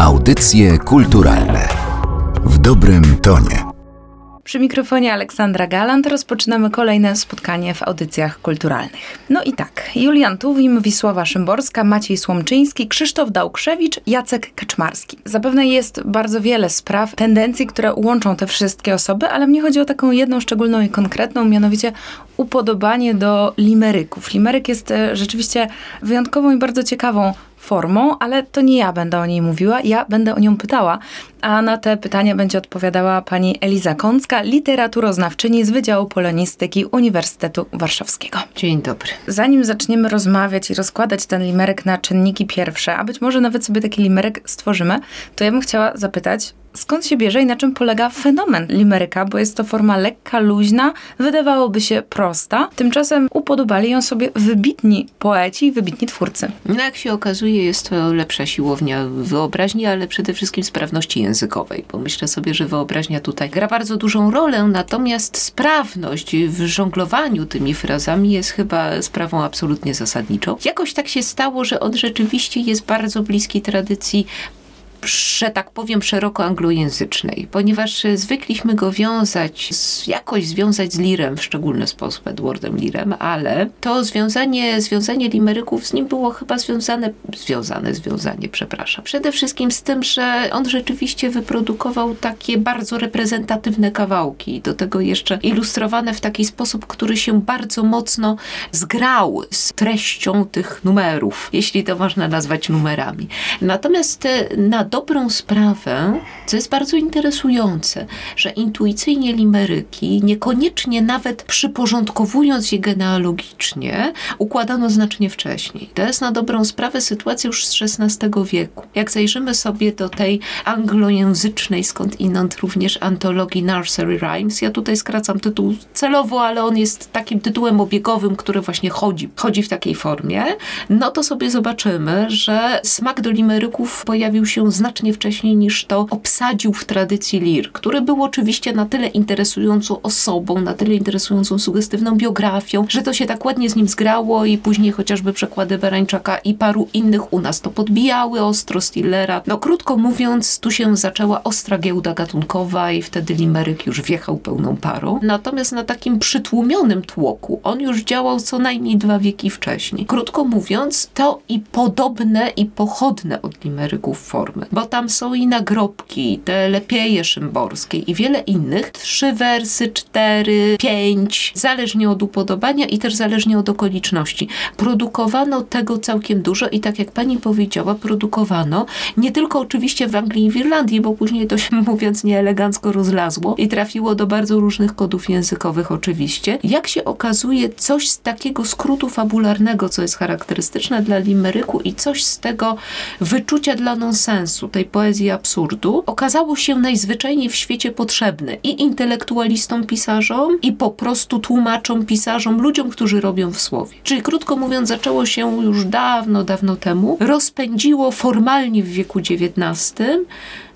Audycje kulturalne w dobrym tonie. Przy mikrofonie Aleksandra Galant rozpoczynamy kolejne spotkanie w audycjach kulturalnych. No i tak, Julian Tuwim, Wisława Szymborska, Maciej Słomczyński, Krzysztof Dałkrzewicz, Jacek Kaczmarski. Zapewne jest bardzo wiele spraw, tendencji, które łączą te wszystkie osoby, ale mnie chodzi o taką jedną szczególną i konkretną, mianowicie upodobanie do limeryków. Limeryk jest e, rzeczywiście wyjątkową i bardzo ciekawą formą, ale to nie ja będę o niej mówiła, ja będę o nią pytała. A na te pytania będzie odpowiadała pani Eliza Kącka, literaturoznawczyni z Wydziału Polonistyki Uniwersytetu Warszawskiego. Dzień dobry. Zanim zaczniemy rozmawiać i rozkładać ten limerek na czynniki pierwsze, a być może nawet sobie taki limerek stworzymy, to ja bym chciała zapytać, skąd się bierze i na czym polega fenomen limeryka, bo jest to forma lekka, luźna, wydawałoby się prosta. Tymczasem upodobali ją sobie wybitni poeci i wybitni twórcy. No jak się okazuje, jest to lepsza siłownia wyobraźni, ale przede wszystkim sprawności językowej, bo myślę sobie, że wyobraźnia tutaj gra bardzo dużą rolę, natomiast sprawność w żonglowaniu tymi frazami jest chyba sprawą absolutnie zasadniczą. Jakoś tak się stało, że on rzeczywiście jest bardzo bliski tradycji że tak powiem, szeroko anglojęzycznej, ponieważ zwykliśmy go wiązać, z, jakoś związać z Lirem w szczególny sposób, Edwardem Lirem, ale to związanie, związanie limeryków z nim było chyba związane, związane, związanie, przepraszam, przede wszystkim z tym, że on rzeczywiście wyprodukował takie bardzo reprezentatywne kawałki, do tego jeszcze ilustrowane w taki sposób, który się bardzo mocno zgrał z treścią tych numerów, jeśli to można nazwać numerami. Natomiast e, na dobrą sprawę, co jest bardzo interesujące, że intuicyjnie limeryki, niekoniecznie nawet przyporządkowując je genealogicznie, układano znacznie wcześniej. To jest na dobrą sprawę sytuacja już z XVI wieku. Jak zajrzymy sobie do tej anglojęzycznej, skąd inąd również antologii Nursery Rhymes, ja tutaj skracam tytuł celowo, ale on jest takim tytułem obiegowym, który właśnie chodzi, chodzi w takiej formie, no to sobie zobaczymy, że smak do limeryków pojawił się znacznie wcześniej niż to obsadził w tradycji Lir, który był oczywiście na tyle interesującą osobą, na tyle interesującą sugestywną biografią, że to się tak ładnie z nim zgrało i później chociażby przekłady Berańczaka i paru innych u nas to podbijały ostro Stillera. No krótko mówiąc, tu się zaczęła ostra giełda gatunkowa i wtedy Limeryk już wjechał pełną parą. Natomiast na takim przytłumionym tłoku on już działał co najmniej dwa wieki wcześniej. Krótko mówiąc, to i podobne i pochodne od Limeryków formy bo tam są i nagrobki, te lepieje szymborskie i wiele innych. Trzy wersy, cztery, pięć, zależnie od upodobania i też zależnie od okoliczności. Produkowano tego całkiem dużo i tak jak pani powiedziała, produkowano nie tylko oczywiście w Anglii i w Irlandii, bo później to się mówiąc nieelegancko rozlazło i trafiło do bardzo różnych kodów językowych oczywiście. Jak się okazuje, coś z takiego skrótu fabularnego, co jest charakterystyczne dla limeryku i coś z tego wyczucia dla nonsensu, tej poezji absurdu, okazało się najzwyczajniej w świecie potrzebne i intelektualistom, pisarzom, i po prostu tłumaczom, pisarzom, ludziom, którzy robią w słowie. Czyli krótko mówiąc, zaczęło się już dawno, dawno temu, rozpędziło formalnie w wieku XIX,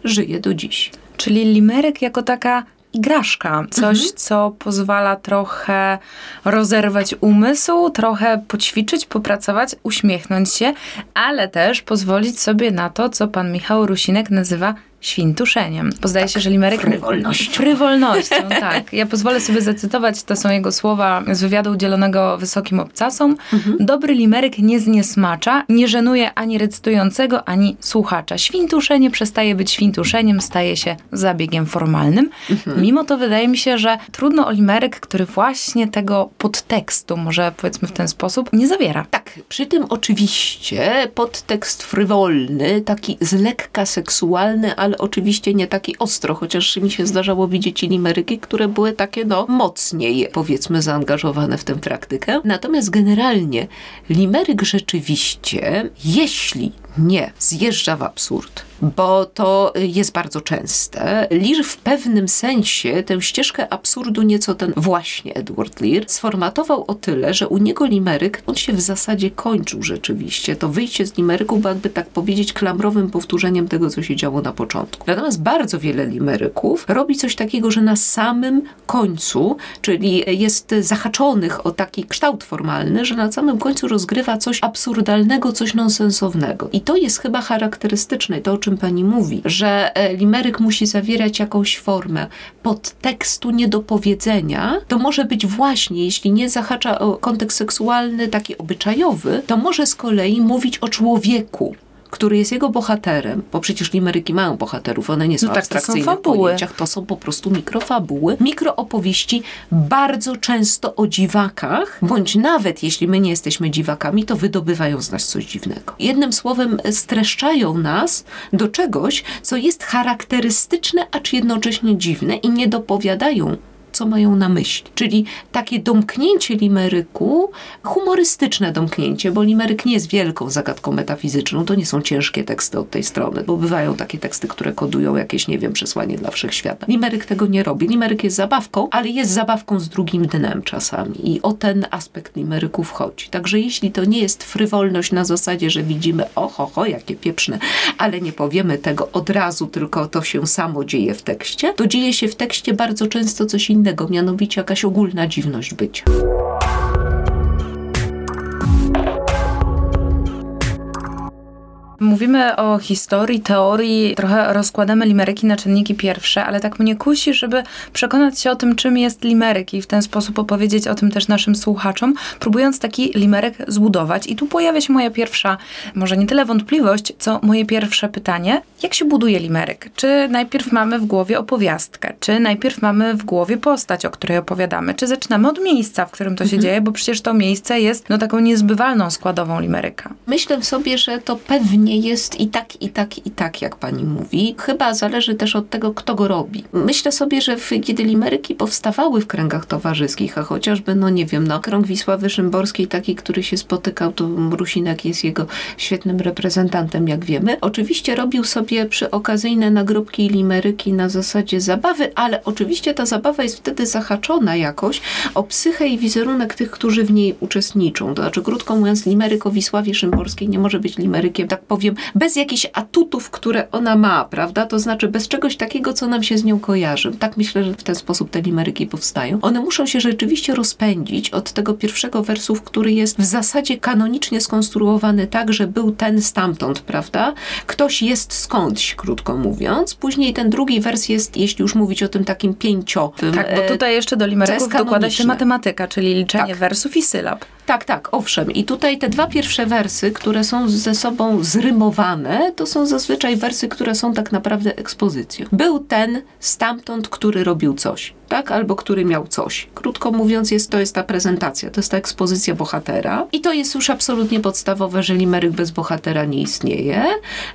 żyje do dziś. Czyli limerek jako taka igraszka, coś, mhm. co pozwala trochę rozerwać umysł, trochę poćwiczyć, popracować, uśmiechnąć się, ale też pozwolić sobie na to, co pan Michał Rusinek nazywa świntuszeniem. Bo zdaje tak, się, że limeryk... Frywolnością. Frywolnością, tak. Ja pozwolę sobie zacytować, to są jego słowa z wywiadu udzielonego wysokim obcasom. Mhm. Dobry limeryk nie zniesmacza, nie żenuje ani recytującego, ani słuchacza. Świntuszenie przestaje być świntuszeniem, staje się zabiegiem formalnym. Mhm. Mimo to wydaje mi się, że trudno o limeryk, który właśnie tego podtekstu, może powiedzmy w ten sposób, nie zawiera. Tak, przy tym oczywiście podtekst frywolny, taki z lekka seksualny, ale oczywiście nie taki ostro, chociaż mi się zdarzało widzieć limeryki, które były takie no mocniej powiedzmy zaangażowane w tę praktykę. Natomiast generalnie limeryk rzeczywiście, jeśli nie zjeżdża w absurd, bo to jest bardzo częste. Lear w pewnym sensie tę ścieżkę absurdu nieco ten właśnie Edward Lear sformatował o tyle, że u niego limeryk, on się w zasadzie kończył rzeczywiście. To wyjście z limeryku było jakby tak powiedzieć klamrowym powtórzeniem tego, co się działo na początku. Natomiast bardzo wiele limeryków robi coś takiego, że na samym końcu, czyli jest zahaczonych o taki kształt formalny, że na samym końcu rozgrywa coś absurdalnego, coś nonsensownego. I to jest chyba charakterystyczne. To czym pani mówi, że e, limeryk musi zawierać jakąś formę podtekstu niedopowiedzenia, to może być właśnie, jeśli nie zahacza o kontekst seksualny, taki obyczajowy, to może z kolei mówić o człowieku który jest jego bohaterem, bo przecież limeryki mają bohaterów, one nie są No tak, to są abstrakcyjne fabuły. pojęciach, to są po prostu mikrofabuły, mikroopowieści, bardzo często o dziwakach, bądź nawet jeśli my nie jesteśmy dziwakami, to wydobywają z nas coś dziwnego. Jednym słowem, streszczają nas do czegoś, co jest charakterystyczne, acz jednocześnie dziwne i nie dopowiadają co mają na myśli. Czyli takie domknięcie limeryku, humorystyczne domknięcie, bo limeryk nie jest wielką zagadką metafizyczną, to nie są ciężkie teksty od tej strony, bo bywają takie teksty, które kodują jakieś, nie wiem, przesłanie dla wszechświata. Limeryk tego nie robi. Limeryk jest zabawką, ale jest zabawką z drugim dnem czasami i o ten aspekt limeryku wchodzi. Także jeśli to nie jest frywolność na zasadzie, że widzimy, oho, ho, jakie pieprzne, ale nie powiemy tego od razu, tylko to się samo dzieje w tekście, to dzieje się w tekście bardzo często coś innego, mianowicie jakaś ogólna dziwność bycia. Mówimy o historii, teorii, trochę rozkładamy limeryki na czynniki pierwsze, ale tak mnie kusi, żeby przekonać się o tym, czym jest limeryk i w ten sposób opowiedzieć o tym też naszym słuchaczom, próbując taki limeryk zbudować. I tu pojawia się moja pierwsza, może nie tyle wątpliwość, co moje pierwsze pytanie. Jak się buduje limeryk? Czy najpierw mamy w głowie opowiastkę? Czy najpierw mamy w głowie postać, o której opowiadamy? Czy zaczynamy od miejsca, w którym to się dzieje? Bo przecież to miejsce jest no, taką niezbywalną składową limeryka. Myślę sobie, że to pewnie jest i tak, i tak, i tak, jak pani mówi. Chyba zależy też od tego, kto go robi. Myślę sobie, że w, kiedy limeryki powstawały w kręgach towarzyskich, a chociażby, no nie wiem, no, krąg Wisławy Szymborskiej, taki, który się spotykał, to Mrusinek jest jego świetnym reprezentantem, jak wiemy. Oczywiście robił sobie przy okazyjne nagrobki i limeryki na zasadzie zabawy, ale oczywiście ta zabawa jest wtedy zahaczona jakoś o psychę i wizerunek tych, którzy w niej uczestniczą. To znaczy, krótko mówiąc, limeryk o Wisławie Szymborskiej nie może być limerykiem, tak powiem, bez jakichś atutów, które ona ma, prawda? To znaczy bez czegoś takiego, co nam się z nią kojarzy. Tak myślę, że w ten sposób te limeryki powstają. One muszą się rzeczywiście rozpędzić od tego pierwszego wersu, który jest w zasadzie kanonicznie skonstruowany tak, że był ten stamtąd, prawda? Ktoś jest skądś, krótko mówiąc. Później ten drugi wers jest, jeśli już mówić o tym takim pięciowym. Tak, bo e, tutaj jeszcze do limeryków dokłada się matematyka, czyli liczenie Tak. wersów i sylab. Tak, tak, owszem. I tutaj te dwa pierwsze wersy, które są ze sobą zrymowane, to są zazwyczaj wersy, które są tak naprawdę ekspozycją. Był ten stamtąd, który robił coś, tak? Albo który miał coś. Krótko mówiąc, jest, to jest ta prezentacja, to jest ta ekspozycja bohatera. I to jest już absolutnie podstawowe, że limeryk bez bohatera nie istnieje,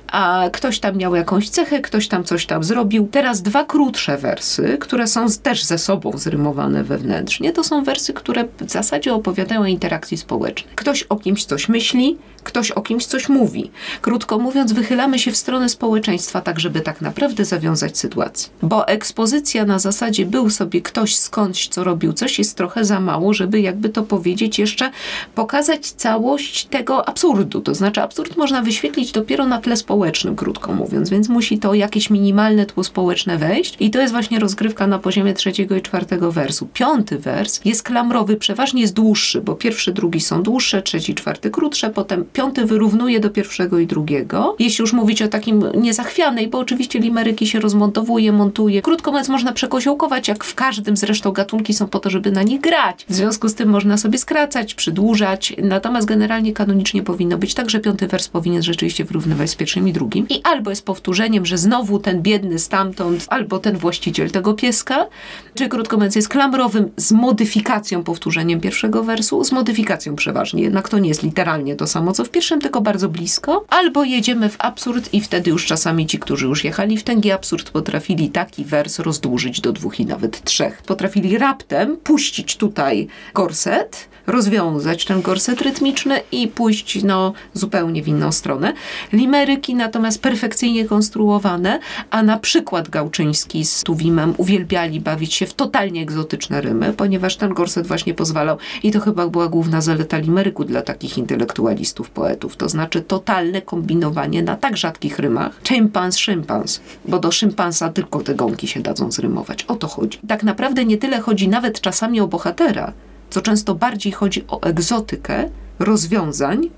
a ktoś tam miał jakąś cechę, ktoś tam coś tam zrobił. Teraz dwa krótsze wersy, które są też ze sobą zrymowane wewnętrznie, to są wersy, które w zasadzie opowiadają o interakcji społecznej. Ktoś o kimś coś myśli, ktoś o kimś coś mówi. Krótko mówiąc, wychylamy się w stronę społeczeństwa, tak żeby tak naprawdę zawiązać sytuację. Bo ekspozycja na zasadzie był sobie ktoś skądś, co robił coś, jest trochę za mało, żeby jakby to powiedzieć, jeszcze pokazać całość tego absurdu. To znaczy, absurd można wyświetlić dopiero na tle społecznym, krótko mówiąc, więc musi to jakieś minimalne tło społeczne wejść. I to jest właśnie rozgrywka na poziomie trzeciego i czwartego wersu. Piąty wers jest klamrowy, przeważnie jest dłuższy, bo pierwszy, drugi są dłuższe, trzeci, czwarty krótsze, potem piąty wyrównuje do pierwszego i drugiego. Jeśli już mówić o takim niezachwianej, bo oczywiście limeryki się rozmontowuje, montuje. Krótko mówiąc, można przekoziołkować, jak w każdym zresztą gatunki są po to, żeby na nich grać. W związku z tym można sobie skracać, przydłużać, natomiast generalnie kanonicznie powinno być tak, że piąty wers powinien rzeczywiście wyrównywać z pierwszym i drugim. I albo jest powtórzeniem, że znowu ten biedny stamtąd, albo ten właściciel tego pieska, czy krótko mówiąc jest klamrowym z modyfikacją, powtórzeniem pierwszego wersu, z modyfikacją przeważnie, jednak to nie jest literalnie to samo, co w pierwszym, tylko bardzo blisko. Albo jedziemy w absurd i wtedy już czasami ci, którzy już jechali w tęgi absurd, potrafili taki wers rozdłużyć do dwóch i nawet trzech. Potrafili raptem puścić tutaj gorset, rozwiązać ten gorset rytmiczny i pójść no, zupełnie w inną stronę. Limeryki natomiast perfekcyjnie konstruowane, a na przykład Gałczyński z Tuwimem uwielbiali bawić się w totalnie egzotyczne rymy, ponieważ ten gorset właśnie pozwalał i to chyba była główna zaleta limeryku dla takich intelektualistów, poetów, to znaczy totalne kombinowanie na tak rzadkich rymach. Szympans, szympans, bo do szympansa tylko te gąki się dadzą zrymować. O to chodzi. Tak naprawdę nie tyle chodzi nawet czasami o bohatera, co często bardziej chodzi o egzotykę rozwiązań,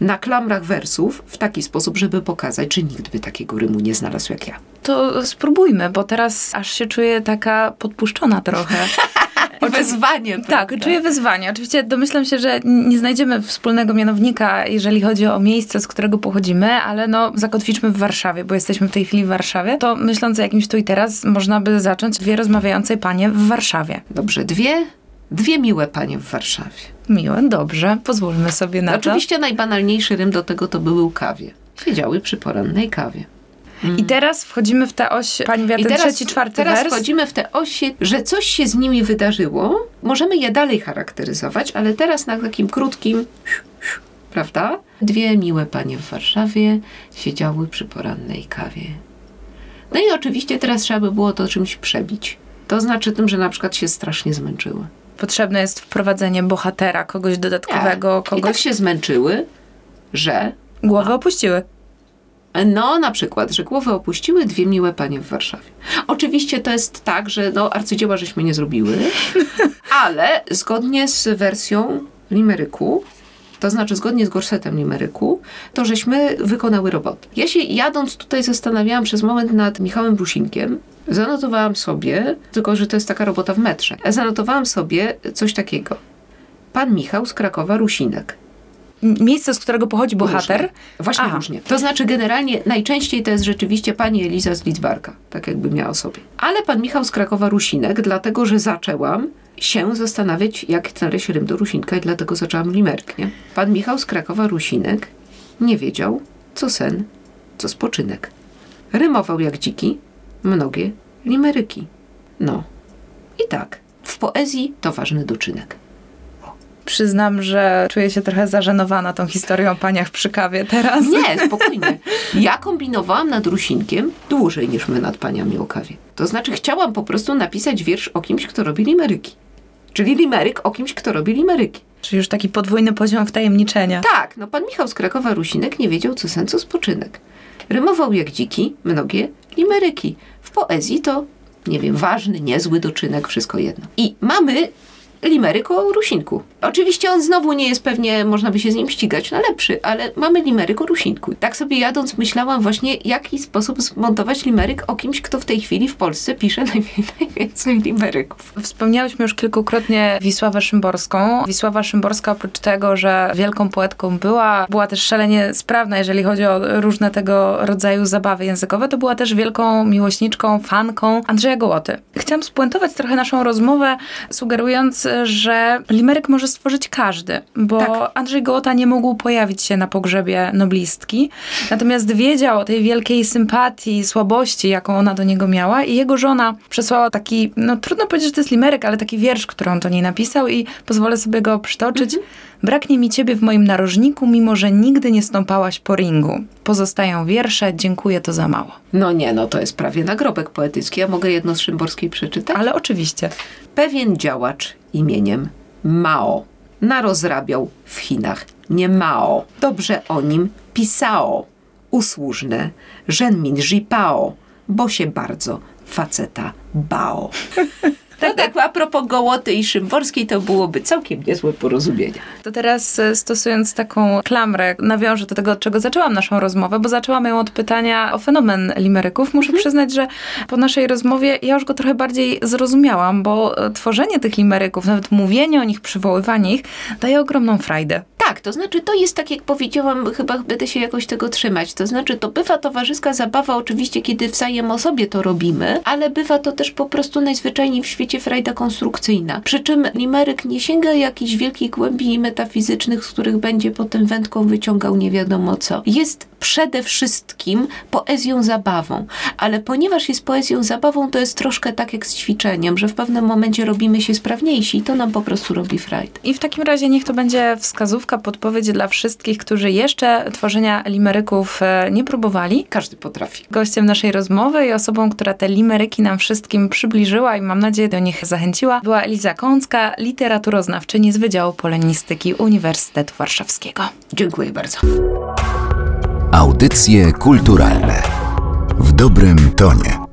na klamrach wersów w taki sposób, żeby pokazać, że nikt by takiego rymu nie znalazł jak ja. To spróbujmy, bo teraz aż się czuję taka podpuszczona trochę. Wezwanie. Tak, czuję wyzwanie. Oczywiście domyślam się, że nie znajdziemy wspólnego mianownika, jeżeli chodzi o miejsce, z którego pochodzimy, ale no zakotwiczmy w Warszawie, bo jesteśmy w tej chwili w Warszawie. To myśląc o jakimś tu i teraz, można by zacząć dwie rozmawiające panie w Warszawie. Dobrze, dwie, dwie miłe panie w Warszawie. Miłe, dobrze, pozwólmy sobie na to. Oczywiście najbanalniejszy rym do tego to były kawie. Siedziały przy porannej kawie. I teraz wchodzimy w tę oś, pani I teraz, trzeci, czwarty teraz wers. wchodzimy w te osie, że coś się z nimi wydarzyło. Możemy je dalej charakteryzować, ale teraz na takim krótkim, prawda? Dwie miłe panie w Warszawie siedziały przy porannej kawie. No i oczywiście teraz trzeba by było to czymś przebić. To znaczy tym, że na przykład się strasznie zmęczyły. Potrzebne jest wprowadzenie bohatera, kogoś dodatkowego, I tak kogoś... się zmęczyły, że Głowy opuściły. No, na przykład, że głowę opuściły dwie miłe panie w Warszawie. Oczywiście to jest tak, że no, arcydzieła żeśmy nie zrobiły, ale zgodnie z wersją limeryku, to znaczy zgodnie z gorsetem limeryku, to żeśmy wykonały robotę. Ja się jadąc tutaj zastanawiałam przez moment nad Michałem Brusinkiem. Zanotowałam sobie, tylko że to jest taka robota w metrze, zanotowałam sobie coś takiego. Pan Michał z Krakowa Rusinek. Miejsce, z którego pochodzi bohater. Różnie. Właśnie Aha. różnie. To znaczy generalnie najczęściej to jest rzeczywiście pani Eliza z Lidzbarka, tak jakby miała sobie. Ale pan Michał z Krakowa Rusinek, dlatego że zaczęłam się zastanawiać, jak znaleźć rym do Rusinka i dlatego zaczęłam limerk, nie? Pan Michał z Krakowa Rusinek nie wiedział, co sen, co spoczynek. Rymował jak dziki, mnogie limeryki. No. I tak, w poezji to ważny doczynek. Przyznam, że czuję się trochę zażenowana tą historią o paniach przy kawie teraz. Nie, spokojnie. Ja kombinowałam nad Rusinkiem dłużej niż my nad paniami o kawie. To znaczy chciałam po prostu napisać wiersz o kimś, kto robi limeryki. Czyli limeryk o kimś, kto robi limeryki. Czyli już taki podwójny poziom wtajemniczenia. Tak, no pan Michał z Krakowa Rusinek nie wiedział, co sen, co spoczynek. Rymował jak dziki, mnogie limeryki. W poezji to, nie wiem, ważny, niezły doczynek, wszystko jedno. I mamy limeryk o Rusinku. Oczywiście on znowu nie jest pewnie, można by się z nim ścigać na lepszy, ale mamy limeryk o Rusinku. Tak sobie jadąc myślałam właśnie, jaki sposób zmontować limeryk o kimś, kto w tej chwili w Polsce pisze najwię- najwięcej limeryków. Wspomniałyśmy już kilkukrotnie Wisławę Szymborską. Wisława Szymborska oprócz tego, że wielką poetką była, była też szalenie sprawna, jeżeli chodzi o różne tego rodzaju zabawy językowe, to była też wielką miłośniczką, fanką Andrzeja Gołoty. Chciałam spuentować trochę naszą rozmowę, sugerując, że limeryk może stworzyć każdy, bo Tak. Andrzej Gołota nie mógł pojawić się na pogrzebie noblistki, natomiast wiedział o tej wielkiej sympatii, słabości, jaką ona do niego miała i jego żona przesłała taki, no trudno powiedzieć, że to jest limeryk, ale taki wiersz, który on do niej napisał i pozwolę sobie go przytoczyć. Braknie mi ciebie w moim narożniku, mimo że nigdy nie stąpałaś po ringu. Pozostają wiersze, dziękuję, to za mało. No nie, no to jest prawie nagrobek poetycki. Ja mogę jedno z Szymborskiej przeczytać? Ale oczywiście. Pewien działacz imieniem Mao narozrabiał w Chinach nie Mao. Dobrze o nim pisao. Usłużne, Zhenmin Jipao, bo się bardzo faceta bał. Tak, tak, a propos Gołoty i Szymborskiej, to byłoby całkiem niezłe porozumienie. To teraz e, stosując taką klamrę, nawiążę do tego, od czego zaczęłam naszą rozmowę, bo zaczęłam ją od pytania o fenomen limeryków. Muszę przyznać, że po naszej rozmowie ja już go trochę bardziej zrozumiałam, bo e, tworzenie tych limeryków, nawet mówienie o nich, przywoływanie ich, daje ogromną frajdę. Tak, to znaczy to jest tak, jak powiedziałam, chyba będę się jakoś tego trzymać. To znaczy to bywa towarzyska zabawa, oczywiście, kiedy wzajem o sobie to robimy, ale bywa to też po prostu najzwyczajniej w świecie frajda konstrukcyjna. Przy czym limeryk nie sięga jakichś wielkich głębi metafizycznych, z których będzie potem wędką wyciągał nie wiadomo co. Jest przede wszystkim poezją zabawą, ale ponieważ jest poezją zabawą, to jest troszkę tak jak z ćwiczeniem, że w pewnym momencie robimy się sprawniejsi i to nam po prostu robi frajdę. I w takim razie niech to będzie wskazówka, podpowiedź dla wszystkich, którzy jeszcze tworzenia limeryków e, nie próbowali. Każdy potrafi. Gościem naszej rozmowy i osobą, która te limeryki nam wszystkim przybliżyła i mam nadzieję do nich zachęciła, była Eliza Kącka, literaturoznawczyni z Wydziału Polonistyki Uniwersytetu Warszawskiego. Dziękuję bardzo. Audycje kulturalne w dobrym tonie.